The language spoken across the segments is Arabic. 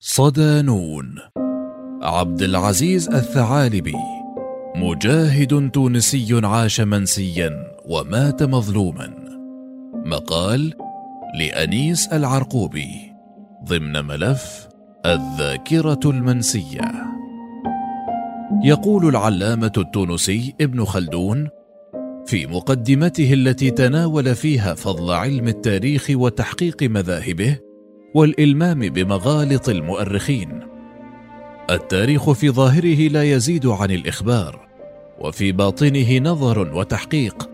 صدانون. عبد العزيز الثعالبي مجاهد تونسي عاش منسيا ومات مظلوما. مقال لأنيس العرقوبي ضمن ملف الذاكرة المنسية. يقول العلامة التونسي ابن خلدون في مقدمته التي تناول فيها فضل علم التاريخ وتحقيق مذاهبه والإلمام بمغالط المؤرخين. التاريخ في ظاهره لا يزيد عن الإخبار وفي باطنه نظر وتحقيق.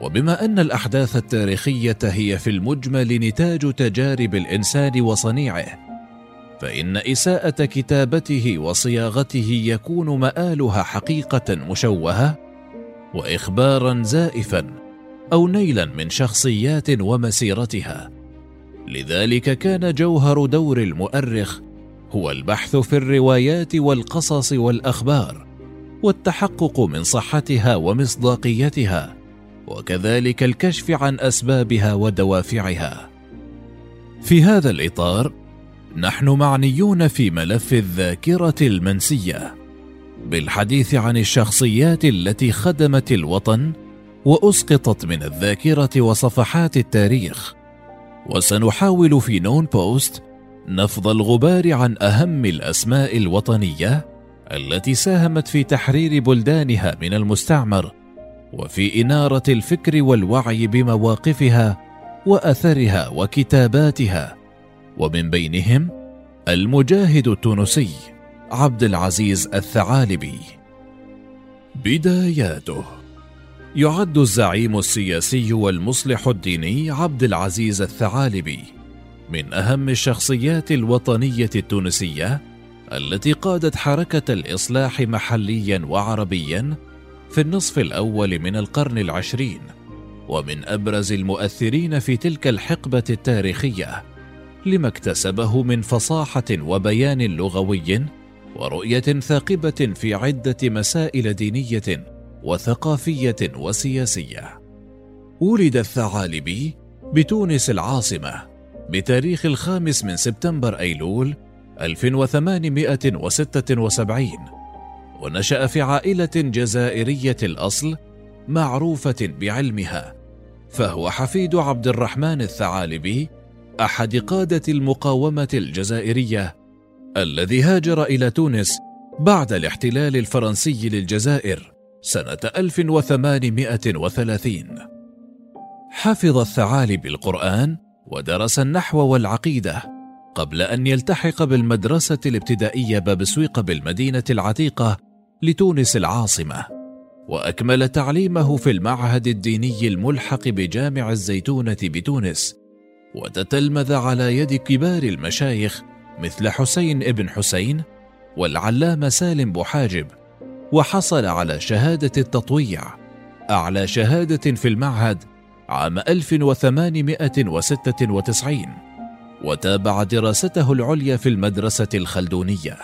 وبما أن الأحداث التاريخية هي في المجمل نتاج تجارب الإنسان وصنيعه فإن إساءة كتابته وصياغته يكون مآلها حقيقة مشوهة واخبارا زائفا أو نيلا من شخصيات ومسيرتها. لذلك كان جوهر دور المؤرخ هو البحث في الروايات والقصص والأخبار والتحقق من صحتها ومصداقيتها وكذلك الكشف عن أسبابها ودوافعها. في هذا الإطار نحن معنيون في ملف الذاكرة المنسية بالحديث عن الشخصيات التي خدمت الوطن وأسقطت من الذاكرة وصفحات التاريخ. وسنحاول في نون بوست نفض الغبار عن أهم الأسماء الوطنية التي ساهمت في تحرير بلدانها من المستعمر وفي إنارة الفكر والوعي بمواقفها وأثرها وكتاباتها. ومن بينهم المجاهد التونسي عبد العزيز الثعالبي. بداياته. يعد الزعيم السياسي والمصلح الديني عبد العزيز الثعالبي من أهم الشخصيات الوطنية التونسية التي قادت حركة الإصلاح محليا وعربيا في النصف الأول من القرن العشرين ومن أبرز المؤثرين في تلك الحقبة التاريخية لما اكتسبه من فصاحة وبيان لغوي ورؤية ثاقبة في عدة مسائل دينية وثقافية وسياسية. ولد الثعالبي بتونس العاصمة بتاريخ الخامس من سبتمبر أيلول 1876 ونشأ في عائلة جزائرية الأصل معروفة بعلمها فهو حفيد عبد الرحمن الثعالبي أحد قادة المقاومة الجزائرية الذي هاجر إلى تونس بعد الاحتلال الفرنسي للجزائر. سنة 1830 حفظ الثعالبي القرآن ودرس النحو والعقيدة قبل أن يلتحق بالمدرسة الابتدائية باب سويق بالمدينة العتيقة لتونس العاصمة وأكمل تعليمه في المعهد الديني الملحق بجامع الزيتونة بتونس وتتلمذ على يد كبار المشايخ مثل حسين ابن حسين والعلامة سالم بوحاجب وحصل على شهادة التطويع. أعلى شهادة في المعهد عام 1896 وتابع دراسته العليا في المدرسة الخلدونية.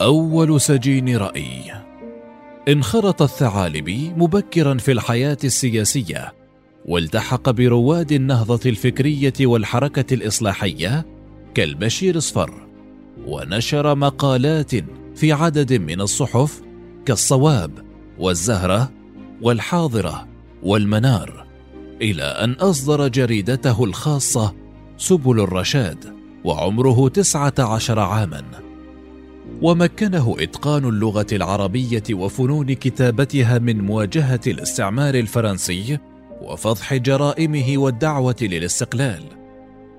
أول سجين رأي. انخرط الثعالبي مبكرا في الحياة السياسية والتحق برواد النهضة الفكرية والحركة الإصلاحية كالبشير صفر ونشر مقالات في عدد من الصحف كالصواب والزهرة والحاضرة والمنار إلى أن أصدر جريدته الخاصة سبل الرشاد وعمره تسعة عشر عاما. ومكنه إتقان اللغة العربية وفنون كتابتها من مواجهة الاستعمار الفرنسي وفضح جرائمه والدعوة للاستقلال.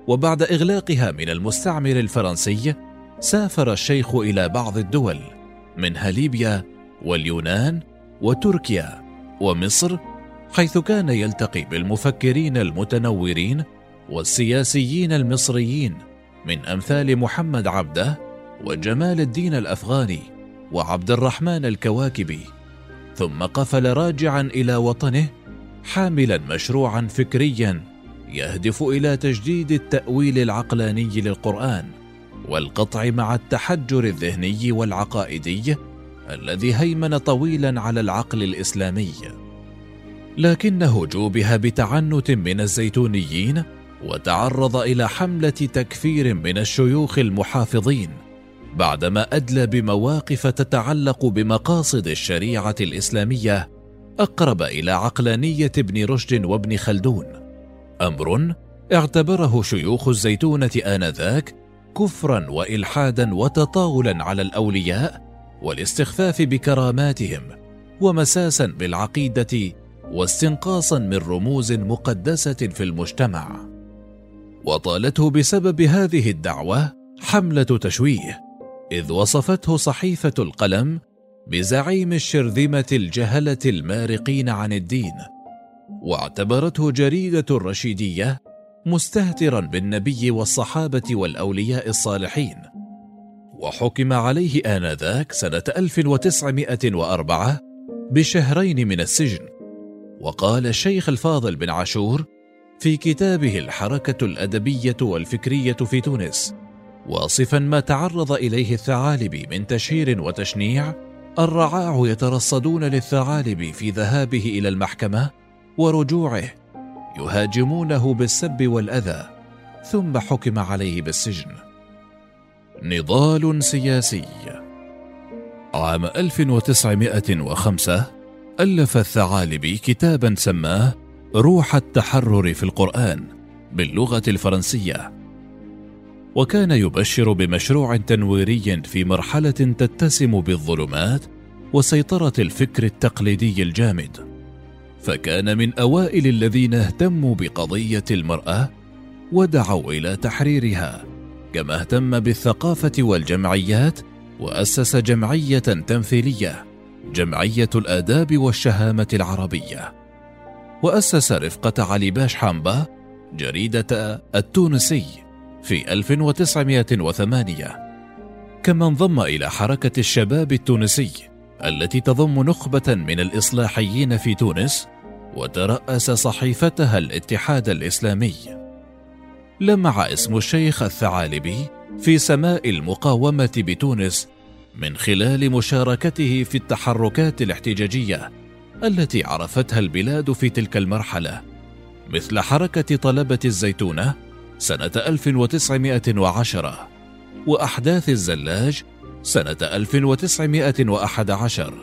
وبعد إغلاقها من المستعمر الفرنسي سافر الشيخ إلى بعض الدول منها ليبيا واليونان وتركيا ومصر حيث كان يلتقي بالمفكرين المتنورين والسياسيين المصريين من أمثال محمد عبده وجمال الدين الأفغاني وعبد الرحمن الكواكبي. ثم قفل راجعا إلى وطنه حاملا مشروعا فكريا يهدف إلى تجديد التأويل العقلاني للقرآن والقطع مع التحجر الذهني والعقائدي الذي هيمن طويلا على العقل الإسلامي. لكنه جوبها بتعنت من الزيتونيين وتعرض إلى حملة تكفير من الشيوخ المحافظين بعدما أدلى بمواقف تتعلق بمقاصد الشريعة الإسلامية أقرب إلى عقلانية ابن رشد وابن خلدون. أمر اعتبره شيوخ الزيتونة آنذاك كفرا والحادا وتطاولا على الأولياء والاستخفاف بكراماتهم ومساسا بالعقيدة واستنقاصا من رموز مقدسة في المجتمع. وطالته بسبب هذه الدعوة حملة تشويه إذ وصفته صحيفة القلم بزعيم الشرذمة الجهلة المارقين عن الدين واعتبرته جريدة الرشيدية مستهترا بالنبي والصحابة والأولياء الصالحين. وحكم عليه آنذاك سنة 1904 بشهرين من السجن. وقال الشيخ الفاضل بن عاشور في كتابه الحركة الأدبية والفكرية في تونس واصفا ما تعرض إليه الثعالبي من تشهير وتشنيع الرعاع يترصدون للثعالب في ذهابه إلى المحكمة ورجوعه يهاجمونه بالسب والأذى ثم حكم عليه بالسجن. نضال سياسي. عام 1905 ألف الثعالبي كتابا سماه روح التحرر في القرآن باللغة الفرنسية. وكان يبشر بمشروع تنويري في مرحلة تتسم بالظلمات وسيطرة الفكر التقليدي الجامد. فكان من أوائل الذين اهتموا بقضية المرأة ودعوا إلى تحريرها. كما أهتم بالثقافة والجمعيات وأسس جمعية تمثيلية جمعية الآداب والشهامة العربية. وأسس رفقة علي باش حامبا جريدة التونسي في 1908 كما انضم إلى حركة الشباب التونسي التي تضم نخبة من الإصلاحيين في تونس وترأس صحيفتها الاتحاد الإسلامي. لمع اسم الشيخ الثعالبي في سماء المقاومة بتونس من خلال مشاركته في التحركات الاحتجاجية التي عرفتها البلاد في تلك المرحلة. مثل حركة طلبة الزيتونة سنة 1910 وأحداث الزلاج سنة 1911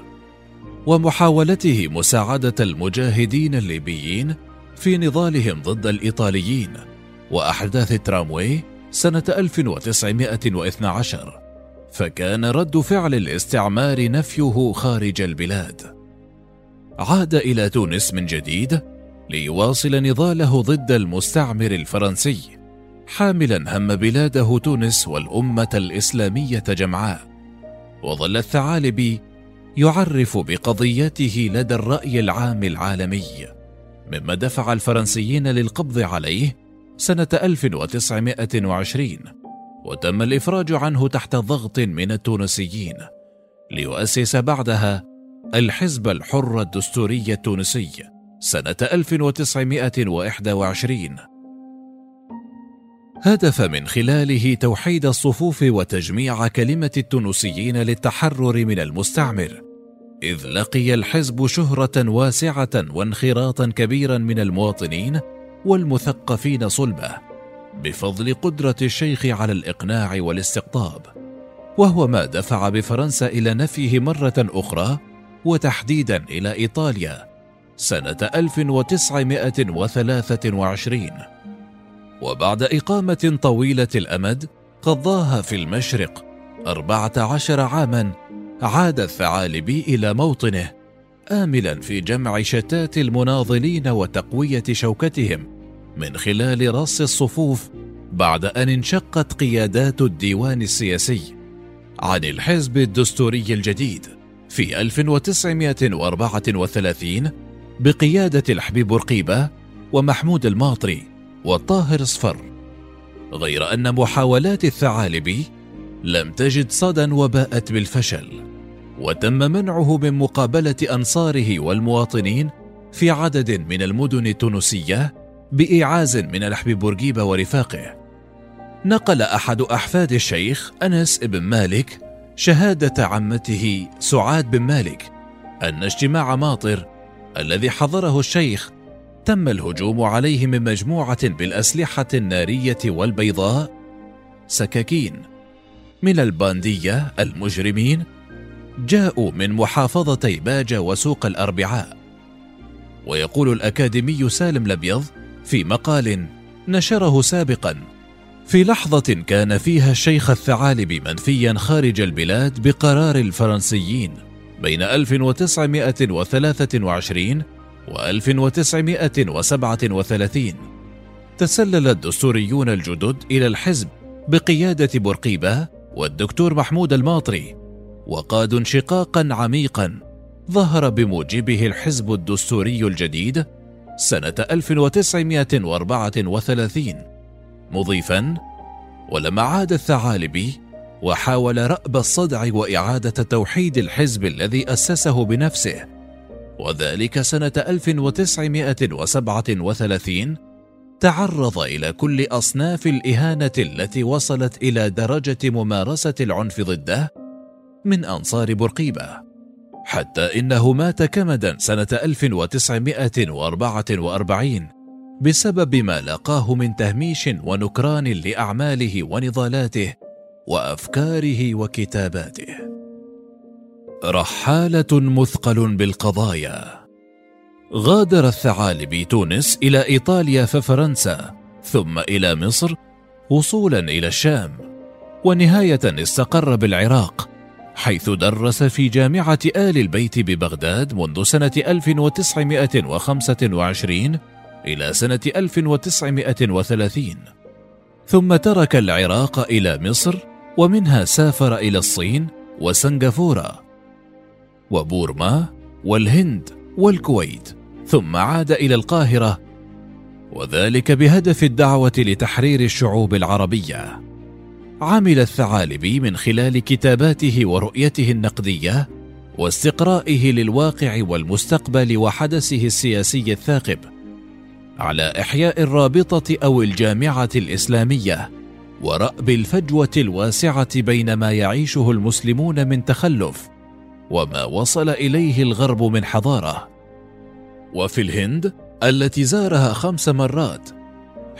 ومحاولته مساعدة المجاهدين الليبيين في نضالهم ضد الإيطاليين. وأحداث التراموي سنة 1912 فكان رد فعل الاستعمار نفيه خارج البلاد. عاد إلى تونس من جديد ليواصل نضاله ضد المستعمر الفرنسي حاملا هم بلاده تونس والأمة الإسلامية جمعاء. وظل الثعالبي يعرف بقضيته لدى الرأي العام العالمي مما دفع الفرنسيين للقبض عليه سنة 1920 وتم الإفراج عنه تحت ضغط من التونسيين ليؤسس بعدها الحزب الحر الدستوري التونسي سنة 1921 هدف من خلاله توحيد الصفوف وتجميع كلمة التونسيين للتحرر من المستعمر إذ لقي الحزب شهرة واسعة وانخراطا كبيرا من المواطنين والمثقفين صلبة بفضل قدرة الشيخ على الإقناع والاستقطاب وهو ما دفع بفرنسا إلى نفيه مرة أخرى وتحديدا إلى إيطاليا سنة 1923 وبعد إقامة طويلة الأمد قضاها في المشرق أربعة عشر عاما عاد الثعالبي إلى موطنه آملا في جمع شتات المناضلين وتقوية شوكتهم من خلال رص الصفوف بعد أن انشقت قيادات الديوان السياسي عن الحزب الدستوري الجديد في 1934 بقيادة الحبيب بورقيبة ومحمود الماطري والطاهر صفر. غير أن محاولات الثعالبي لم تجد صدى وباءت بالفشل. وتم منعه من مقابلة أنصاره والمواطنين في عدد من المدن التونسية بإيعاز من الحبيب بورقيبة ورفاقه. نقل أحد أحفاد الشيخ أنس بن مالك شهادة عمته سعاد بن مالك أن اجتماع ماطر الذي حضره الشيخ تم الهجوم عليه من مجموعة بالأسلحة النارية والبيضاء سكاكين من الباندية المجرمين جاءوا من محافظتي باجة وسوق الأربعاء. ويقول الأكاديمي سالم الأبيض في مقال نشره سابقا في لحظة كان فيها الشيخ الثعالبي منفيا خارج البلاد بقرار الفرنسيين بين 1923 و 1937 تسلل الدستوريون الجدد إلى الحزب بقيادة بورقيبة والدكتور محمود الماطري وقادوا انشقاقا عميقا ظهر بموجبه الحزب الدستوري الجديد سنة 1934 مضيفا ولما عاد الثعالبي وحاول رأب الصدع وإعادة توحيد الحزب الذي أسسه بنفسه. وذلك سنة 1937 تعرض إلى كل أصناف الإهانة التي وصلت إلى درجة ممارسة العنف ضده من أنصار بورقيبة. حتى إنه مات كمدا سنة 1944 بسبب ما لقاه من تهميش ونكران لأعماله ونضالاته وأفكاره وكتاباته. رحالة مثقل بالقضايا. غادر الثعالبي تونس إلى إيطاليا ففرنسا ثم إلى مصر وصولا إلى الشام ونهاية استقر بالعراق حيث درس في جامعة آل البيت ببغداد منذ سنة 1925 إلى سنة 1930 ثم ترك العراق إلى مصر ومنها سافر إلى الصين وسنغافورة وبورما والهند والكويت ثم عاد إلى القاهرة وذلك بهدف الدعوة لتحرير الشعوب العربية. عمل الثعالبي من خلال كتاباته ورؤيته النقدية واستقرائه للواقع والمستقبل وحدثه السياسي الثاقب على إحياء الرابطة أو الجامعة الإسلامية ورأب الفجوة الواسعة بين ما يعيشه المسلمون من تخلف وما وصل إليه الغرب من حضارة. وفي الهند التي زارها خمس مرات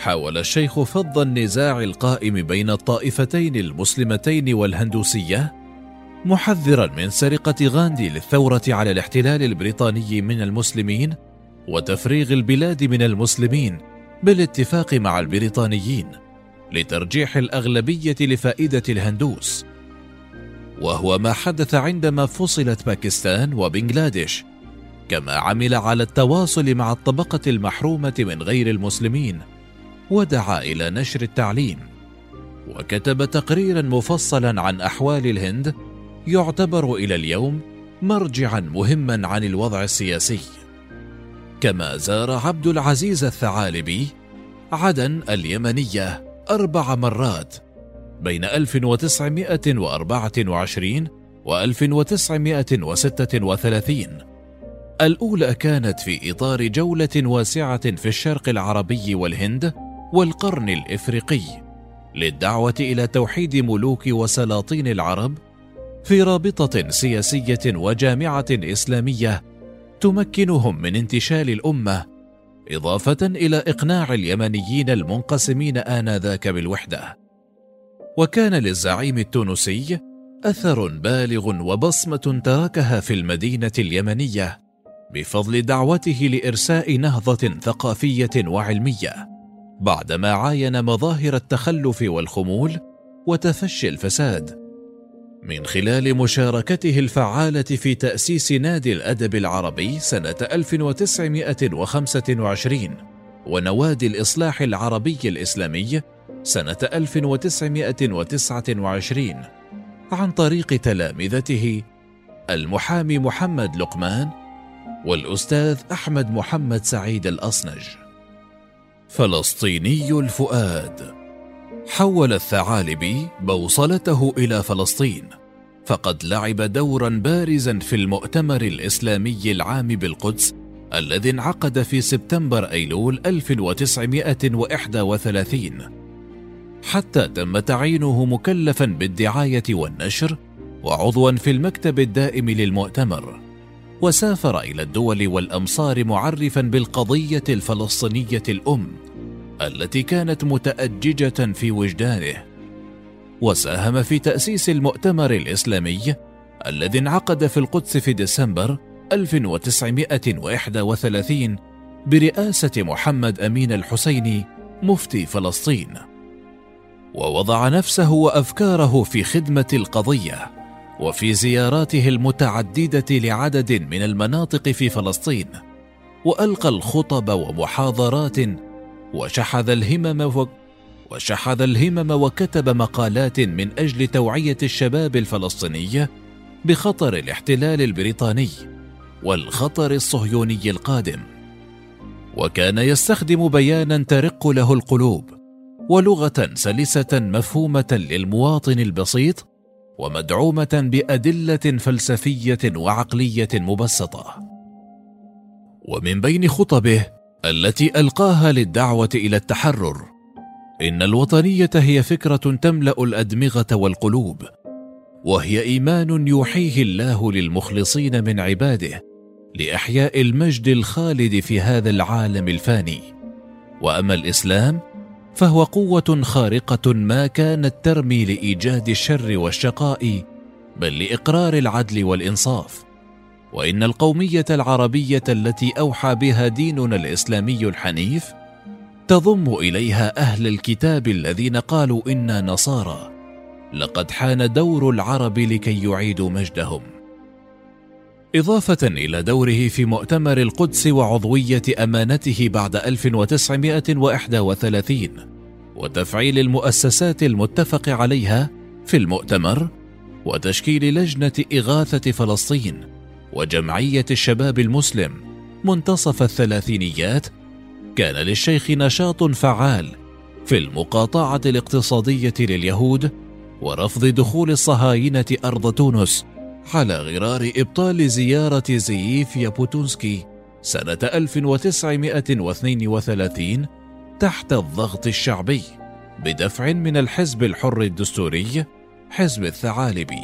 حاول الشيخ فض النزاع القائم بين الطائفتين المسلمتين والهندوسية محذرا من سرقة غاندي للثورة على الاحتلال البريطاني من المسلمين وتفريغ البلاد من المسلمين بالاتفاق مع البريطانيين لترجيح الأغلبية لفائدة الهندوس. وهو ما حدث عندما فصلت باكستان وبنغلاديش كما عمل على التواصل مع الطبقة المحرومة من غير المسلمين. ودعا إلى نشر التعليم وكتب تقريرا مفصلا عن أحوال الهند يعتبر إلى اليوم مرجعا مهما عن الوضع السياسي. كما زار عبد العزيز الثعالبي عدن اليمنية أربع مرات بين 1924 و 1936 الأولى كانت في إطار جولة واسعة في الشرق العربي والهند والقرن الإفريقي للدعوة إلى توحيد ملوك وسلاطين العرب في رابطة سياسية وجامعة إسلامية تمكنهم من انتشال الأمة إضافة إلى إقناع اليمنيين المنقسمين آنذاك بالوحدة. وكان للزعيم التونسي أثر بالغ وبصمة تركها في المدينة اليمنية بفضل دعوته لإرساء نهضة ثقافية وعلمية. بعدما عاين مظاهر التخلف والخمول وتفشي الفساد. من خلال مشاركته الفعالة في تأسيس نادي الأدب العربي سنة 1925 ونوادي الإصلاح العربي الإسلامي سنة 1929 عن طريق تلامذته المحامي محمد لقمان والأستاذ أحمد محمد سعيد الأصنج. فلسطيني الفؤاد. حول الثعالبي بوصلته إلى فلسطين فقد لعب دورا بارزا في المؤتمر الإسلامي العام بالقدس الذي انعقد في سبتمبر أيلول 1931 حتى تم تعيينه مكلفا بالدعاية والنشر وعضوا في المكتب الدائم للمؤتمر. وسافر إلى الدول والأمصار معرفا بالقضية الفلسطينية الأم التي كانت متأججة في وجدانه وساهم في تأسيس المؤتمر الإسلامي الذي انعقد في القدس في ديسمبر 1931 برئاسة محمد أمين الحسيني مفتي فلسطين. ووضع نفسه وأفكاره في خدمة القضية. وفي زياراته المتعددة لعدد من المناطق في فلسطين وألقى الخطب ومحاضرات وشحذ الهمم و... وشحذ الهمم وكتب مقالات من أجل توعية الشباب الفلسطيني بخطر الاحتلال البريطاني والخطر الصهيوني القادم. وكان يستخدم بيانا ترق له القلوب ولغة سلسة مفهومة للمواطن البسيط ومدعومة بأدلة فلسفية وعقلية مبسطة. ومن بين خطبه التي ألقاها للدعوة إلى التحرر إن الوطنية هي فكرة تملأ الأدمغة والقلوب وهي إيمان يوحيه الله للمخلصين من عباده لإحياء المجد الخالد في هذا العالم الفاني. وأما الإسلام فهو قوة خارقة ما كانت ترمي لإيجاد الشر والشقاء بل لإقرار العدل والإنصاف. وإن القومية العربية التي أوحى بها ديننا الإسلامي الحنيف تضم إليها أهل الكتاب الذين قالوا إنا نصارى. لقد حان دور العرب لكي يعيدوا مجدهم. إضافة إلى دوره في مؤتمر القدس وعضوية أمانته بعد 1931 وتفعيل المؤسسات المتفق عليها في المؤتمر وتشكيل لجنة إغاثة فلسطين وجمعية الشباب المسلم منتصف الثلاثينيات كان للشيخ نشاط فعال في المقاطعة الاقتصادية لليهود ورفض دخول الصهاينة أرض تونس على غرار إبطال زيارة زييف يابوتونسكي سنة 1932 تحت الضغط الشعبي بدفع من الحزب الحر الدستوري حزب الثعالبي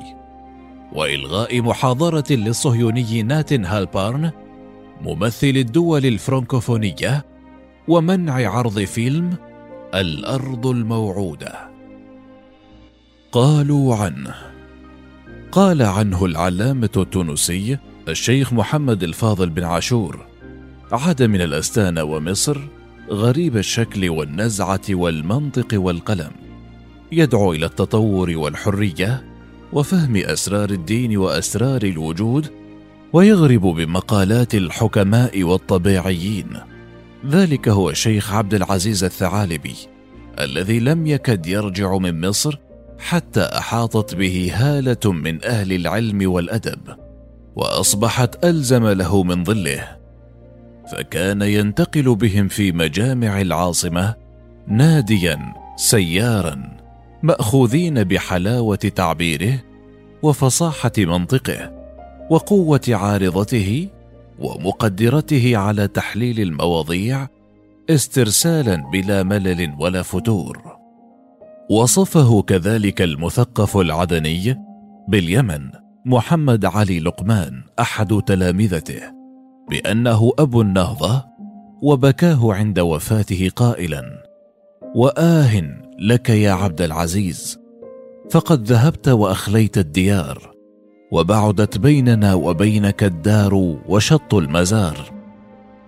وإلغاء محاضرة للصهيوني ناتن هالبارن ممثل الدول الفرنكوفونية ومنع عرض فيلم الأرض الموعودة. قالوا عنه. قال عنه العلامة التونسي الشيخ محمد الفاضل بن عاشور عاد من الأستانة ومصر غريب الشكل والنزعة والمنطق والقلم. يدعو إلى التطور والحرية وفهم أسرار الدين وأسرار الوجود ويغرب بمقالات الحكماء والطبيعيين. ذلك هو الشيخ عبد العزيز الثعالبي الذي لم يكد يرجع من مصر حتى أحاطت به هالة من أهل العلم والأدب وأصبحت ألزم له من ظله. فكان ينتقل بهم في مجامع العاصمة ناديا سيارا مأخوذين بحلاوة تعبيره وفصاحة منطقه وقوة عارضته ومقدرته على تحليل المواضيع استرسالا بلا ملل ولا فتور. وصفه كذلك المثقف العدني باليمن محمد علي لقمان أحد تلامذته. بأنه ابو النهضه وبكاه عند وفاته قائلا واه لك يا عبد العزيز فقد ذهبت وأخليت الديار وبعدت بيننا وبينك الدار وشط المزار.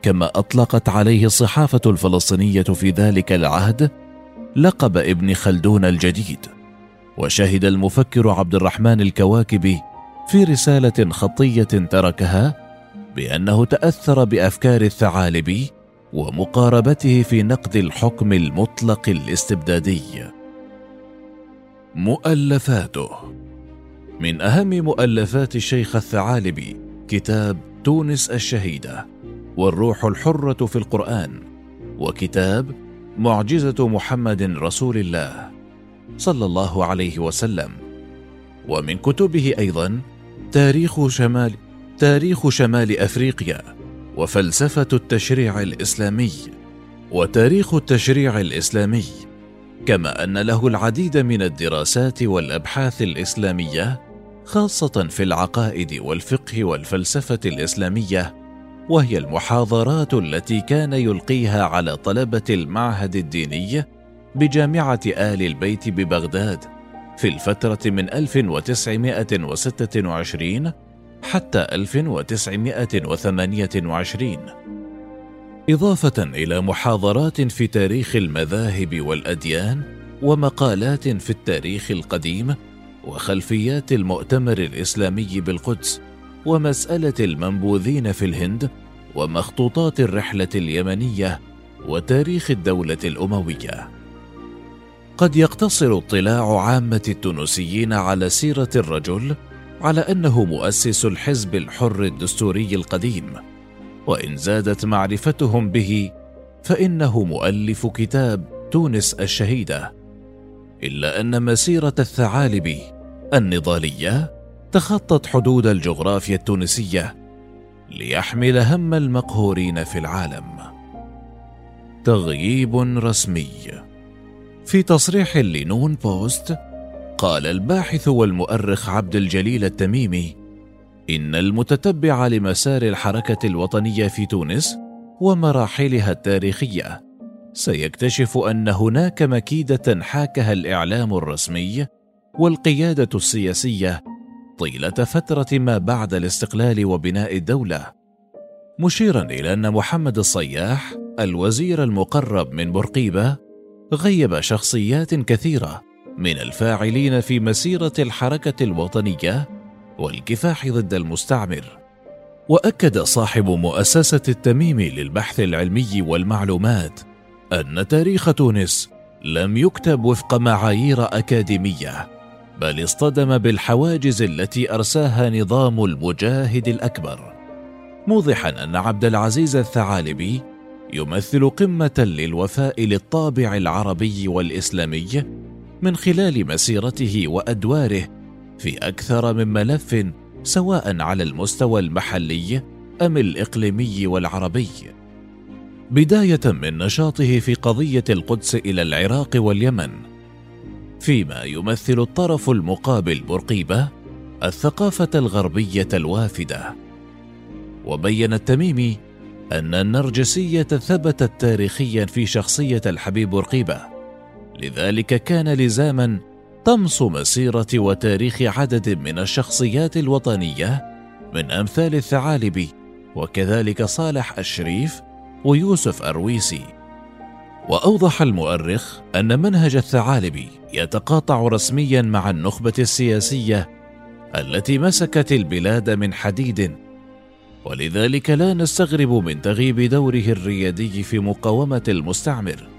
كما أطلقت عليه الصحافة الفلسطينية في ذلك العهد لقب ابن خلدون الجديد وشهد المفكر عبد الرحمن الكواكبي في رسالة خطية تركها بأنه تأثر بأفكار الثعالبي ومقاربته في نقد الحكم المطلق الاستبدادي. مؤلفاته من أهم مؤلفات الشيخ الثعالبي كتاب تونس الشهيدة والروح الحرة في القرآن وكتاب معجزة محمد رسول الله صلى الله عليه وسلم. ومن كتبه أيضا تاريخ شمال تاريخ شمال أفريقيا وفلسفة التشريع الإسلامي وتاريخ التشريع الإسلامي كما أن له العديد من الدراسات والأبحاث الإسلامية خاصة في العقائد والفقه والفلسفة الإسلامية وهي المحاضرات التي كان يلقيها على طلبة المعهد الديني بجامعة آل البيت ببغداد في الفترة من 1926 حتى 1928 إضافة إلى محاضرات في تاريخ المذاهب والأديان ومقالات في التاريخ القديم وخلفيات المؤتمر الإسلامي بالقدس ومسألة المنبوذين في الهند ومخطوطات الرحلة اليمنية وتاريخ الدولة الأموية. قد يقتصر اطلاع عامة التونسيين على سيرة الرجل على أنه مؤسس الحزب الحر الدستوري القديم وإن زادت معرفتهم به فإنه مؤلف كتاب تونس الشهيدة. إلا أن مسيرة الثعالب النضالية تخطت حدود الجغرافيا التونسية ليحمل هم المقهورين في العالم. تغييب رسمي. في تصريح لنون بوست قال الباحث والمؤرخ عبد الجليل التميمي إن المتتبع لمسار الحركة الوطنية في تونس ومراحلها التاريخية سيكتشف أن هناك مكيدة حاكها الإعلام الرسمي والقيادة السياسية طيلة فترة ما بعد الاستقلال وبناء الدولة، مشيرا إلى أن محمد الصياح الوزير المقرب من بورقيبة غيب شخصيات كثيرة من الفاعلين في مسيرة الحركة الوطنية والكفاح ضد المستعمر. وأكد صاحب مؤسسة التميم للبحث العلمي والمعلومات أن تاريخ تونس لم يكتب وفق معايير أكاديمية بل اصطدم بالحواجز التي أرساها نظام المجاهد الأكبر. موضحا أن عبد العزيز الثعالبي يمثل قمة للوفاء للطابع العربي والإسلامي من خلال مسيرته وأدواره في أكثر من ملف سواء على المستوى المحلي أم الإقليمي والعربي. بداية من نشاطه في قضية القدس إلى العراق واليمن. فيما يمثل الطرف المقابل بورقيبه الثقافة الغربية الوافدة. وبين التميمي أن النرجسية ثبتت تاريخيا في شخصية الحبيب بورقيبه لذلك كان لزاما طمس مسيرة وتاريخ عدد من الشخصيات الوطنية من أمثال الثعالب وكذلك صالح الشريف ويوسف أرويسي. وأوضح المؤرخ أن منهج الثعالب يتقاطع رسميا مع النخبة السياسية التي مسكت البلاد من حديد. ولذلك لا نستغرب من تغيب دوره الريادي في مقاومة المستعمر.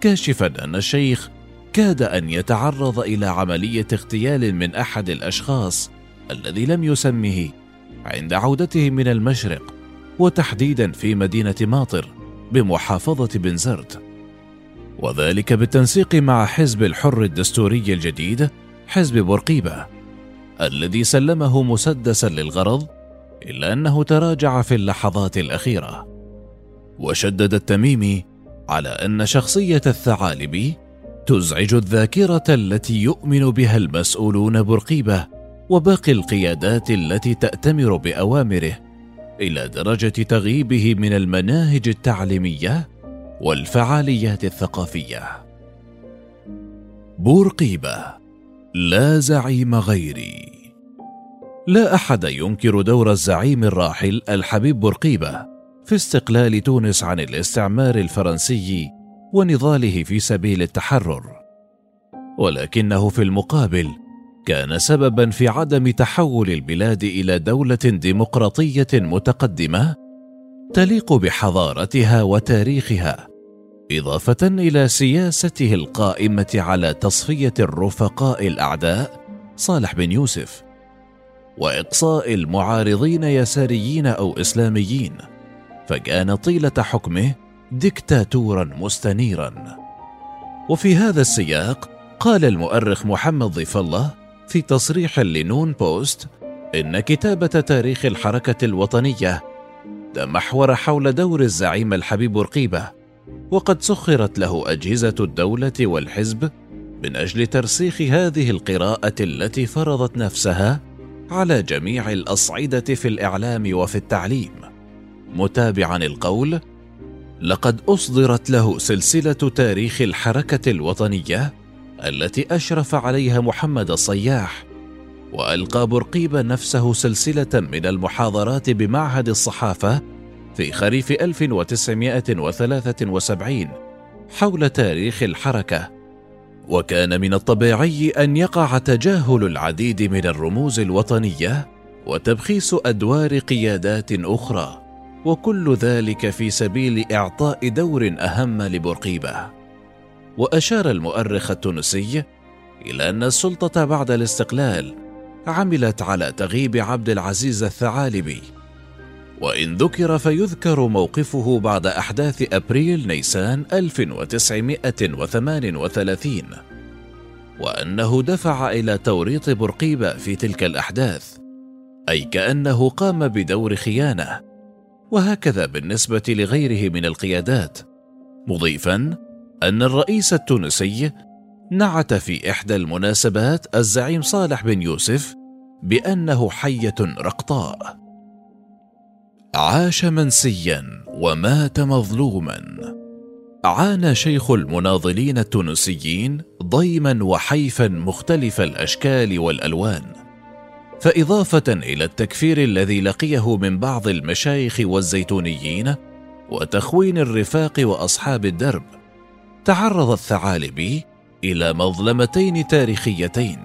كاشفا أن الشيخ كاد أن يتعرض إلى عملية اغتيال من أحد الأشخاص الذي لم يسمه عند عودته من المشرق وتحديدا في مدينة ماطر بمحافظة بنزرت وذلك بالتنسيق مع حزب الحر الدستوري الجديد حزب بورقيبة الذي سلمه مسدسا للغرض إلا أنه تراجع في اللحظات الأخيرة. وشدد التميمي على أن شخصية الثعالبي تزعج الذاكرة التي يؤمن بها المسؤولون برقيبة وباقي القيادات التي تأتمر بأوامره إلى درجة تغييبه من المناهج التعليمية والفعاليات الثقافية. بورقيبة لا زعيم غيري. لا أحد ينكر دور الزعيم الراحل الحبيب بورقيبة. في استقلال تونس عن الاستعمار الفرنسي ونضاله في سبيل التحرر. ولكنه في المقابل كان سببا في عدم تحول البلاد إلى دولة ديمقراطية متقدمة تليق بحضارتها وتاريخها إضافة إلى سياسته القائمة على تصفية الرفقاء الأعداء صالح بن يوسف وإقصاء المعارضين يساريين أو إسلاميين. فكان طيلة حكمه دكتاتورا مستنيرا. وفي هذا السياق قال المؤرخ محمد ضيف الله في تصريح لنون بوست إن كتابة تاريخ الحركة الوطنية تمحور حول دور الزعيم الحبيب رقيبة وقد سخرت له أجهزة الدولة والحزب من أجل ترسيخ هذه القراءة التي فرضت نفسها على جميع الأصعدة في الإعلام وفي التعليم. متابعا القول لقد أصدرت له سلسلة تاريخ الحركة الوطنية التي أشرف عليها محمد الصياح وألقى برقيبه نفسه سلسلة من المحاضرات بمعهد الصحافة في خريف 1973 حول تاريخ الحركة. وكان من الطبيعي أن يقع تجاهل العديد من الرموز الوطنية وتبخيس أدوار قيادات أخرى. وكل ذلك في سبيل إعطاء دور أهم لبورقيبه وأشار المؤرخ التونسي إلى أن السلطة بعد الاستقلال عملت على تغييب عبد العزيز الثعالبي. وإن ذكر فيذكر موقفه بعد أحداث أبريل نيسان 1938 وأنه دفع إلى توريط بورقيبة في تلك الأحداث أي كأنه قام بدور خيانة. وهكذا بالنسبة لغيره من القيادات. مضيفا أن الرئيس التونسي نعت في إحدى المناسبات الزعيم صالح بن يوسف بأنه حية رقطاء. عاش منسيا ومات مظلوما. عانى شيخ المناضلين التونسيين ضيما وحيفا مختلف الأشكال والألوان. فإضافة إلى التكفير الذي لقيه من بعض المشايخ والزيتونيين وتخوين الرفاق وأصحاب الدرب تعرض الثعالبي إلى مظلمتين تاريخيتين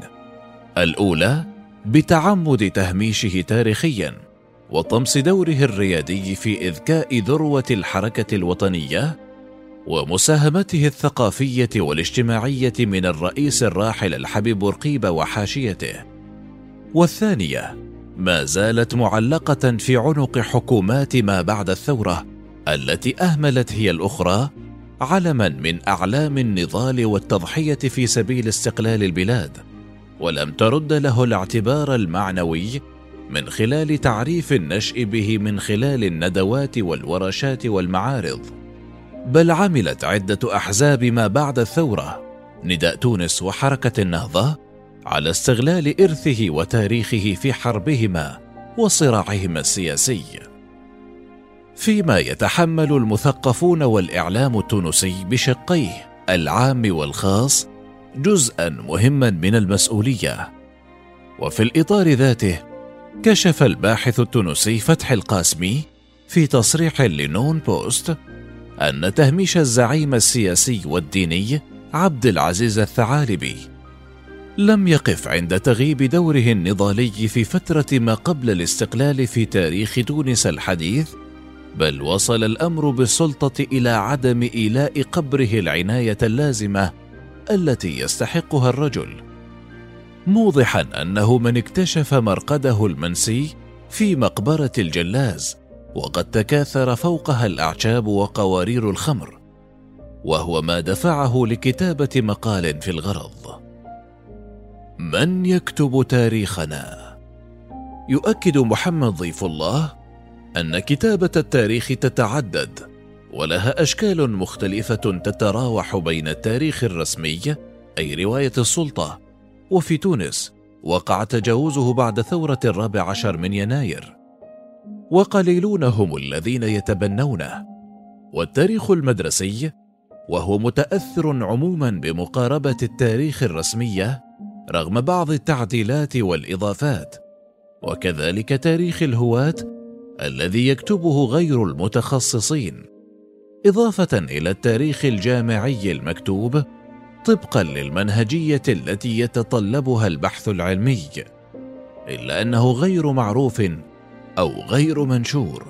الأولى بتعمد تهميشه تاريخيا وطمس دوره الريادي في إذكاء ذروة الحركة الوطنية ومساهمته الثقافية والاجتماعية من الرئيس الراحل الحبيب بورقيبة وحاشيته. والثانية ما زالت معلقة في عنق حكومات ما بعد الثورة التي أهملت هي الأخرى علما من أعلام النضال والتضحية في سبيل استقلال البلاد ولم ترد له الاعتبار المعنوي من خلال تعريف النشء به من خلال الندوات والورشات والمعارض. بل عملت عدة أحزاب ما بعد الثورة نداء تونس وحركة النهضة على استغلال إرثه وتاريخه في حربهما وصراعهما السياسي. فيما يتحمل المثقفون والإعلام التونسي بشقيه العام والخاص جزءا مهما من المسؤولية. وفي الإطار ذاته كشف الباحث التونسي فتح القاسمي في تصريح لنون بوست أن تهميش الزعيم السياسي والديني عبد العزيز الثعالبي لم يقف عند تغييب دوره النضالي في فترة ما قبل الاستقلال في تاريخ تونس الحديث بل وصل الأمر بالسلطة إلى عدم إيلاء قبره العناية اللازمة التي يستحقها الرجل. موضحا أنه من اكتشف مرقده المنسي في مقبرة الجلاز وقد تكاثر فوقها الاعشاب وقوارير الخمر وهو ما دفعه لكتابة مقال في الغرض. من يكتب تاريخنا؟ يؤكد محمد ضيف الله أن كتابة التاريخ تتعدد ولها أشكال مختلفة تتراوح بين التاريخ الرسمي أي رواية السلطة وفي تونس وقع تجاوزه بعد ثورة الرابع عشر من يناير. وقليلون هم الذين يتبنونه. والتاريخ المدرسي وهو متأثر عموما بمقاربة التاريخ الرسمية رغم بعض التعديلات والإضافات. وكذلك تاريخ الهواة الذي يكتبه غير المتخصصين. إضافة إلى التاريخ الجامعي المكتوب طبقا للمنهجية التي يتطلبها البحث العلمي إلا أنه غير معروف أو غير منشور.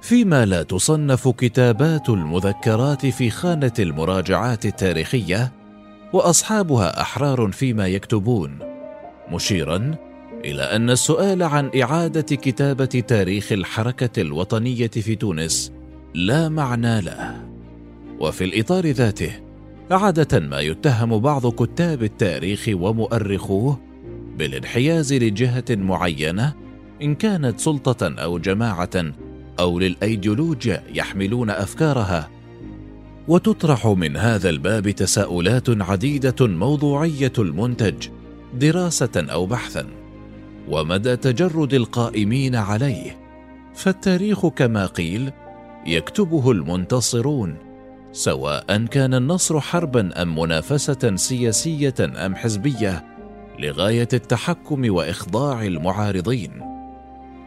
فيما لا تصنف كتابات المذكرات في خانة المراجعات التاريخية وأصحابها أحرار فيما يكتبون مشيرا إلى أن السؤال عن إعادة كتابة تاريخ الحركة الوطنية في تونس لا معنى له. وفي الإطار ذاته عادة ما يتهم بعض كتاب التاريخ ومؤرخوه بالانحياز لجهة معينة إن كانت سلطة أو جماعة أو للأيديولوجيا يحملون أفكارها وتطرح من هذا الباب تساؤلات عديدة موضوعية المنتج دراسة أو بحثا ومدى تجرد القائمين عليه. فالتاريخ كما قيل يكتبه المنتصرون سواء كان النصر حربا أم منافسة سياسية أم حزبية لغاية التحكم وإخضاع المعارضين.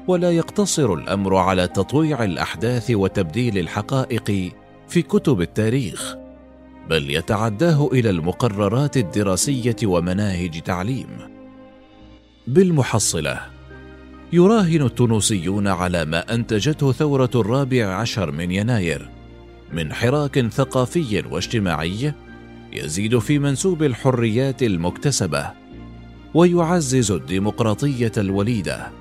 ولا يقتصر الأمر على تطويع الأحداث وتبديل الحقائق في كتب التاريخ بل يتعداه إلى المقررات الدراسية ومناهج تعليم. بالمحصلة يراهن التونسيون على ما أنتجته ثورة الرابع عشر من يناير من حراك ثقافي واجتماعي يزيد في منسوب الحريات المكتسبة ويعزز الديمقراطية الوليدة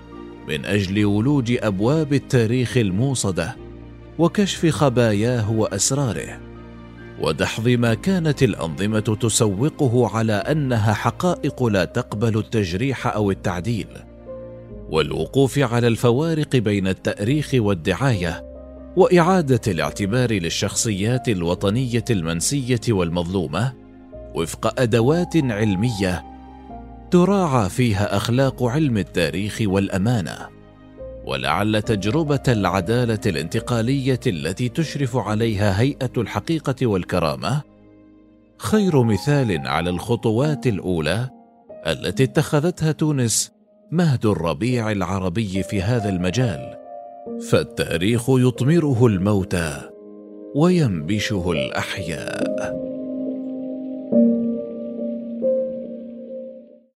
من أجل ولوج أبواب التاريخ الموصدة. وكشف خباياه وأسراره. ودحض ما كانت الأنظمة تسوقه على أنها حقائق لا تقبل التجريح أو التعديل. والوقوف على الفوارق بين التأريخ والدعاية وإعادة الاعتبار للشخصيات الوطنية المنسية والمظلومة وفق أدوات علمية تراعى فيها أخلاق علم التاريخ والأمانة. ولعل تجربة العدالة الانتقالية التي تشرف عليها هيئة الحقيقة والكرامة خير مثال على الخطوات الأولى التي اتخذتها تونس مهد الربيع العربي في هذا المجال. فالتاريخ يطمره الموتى وينبشه الأحياء.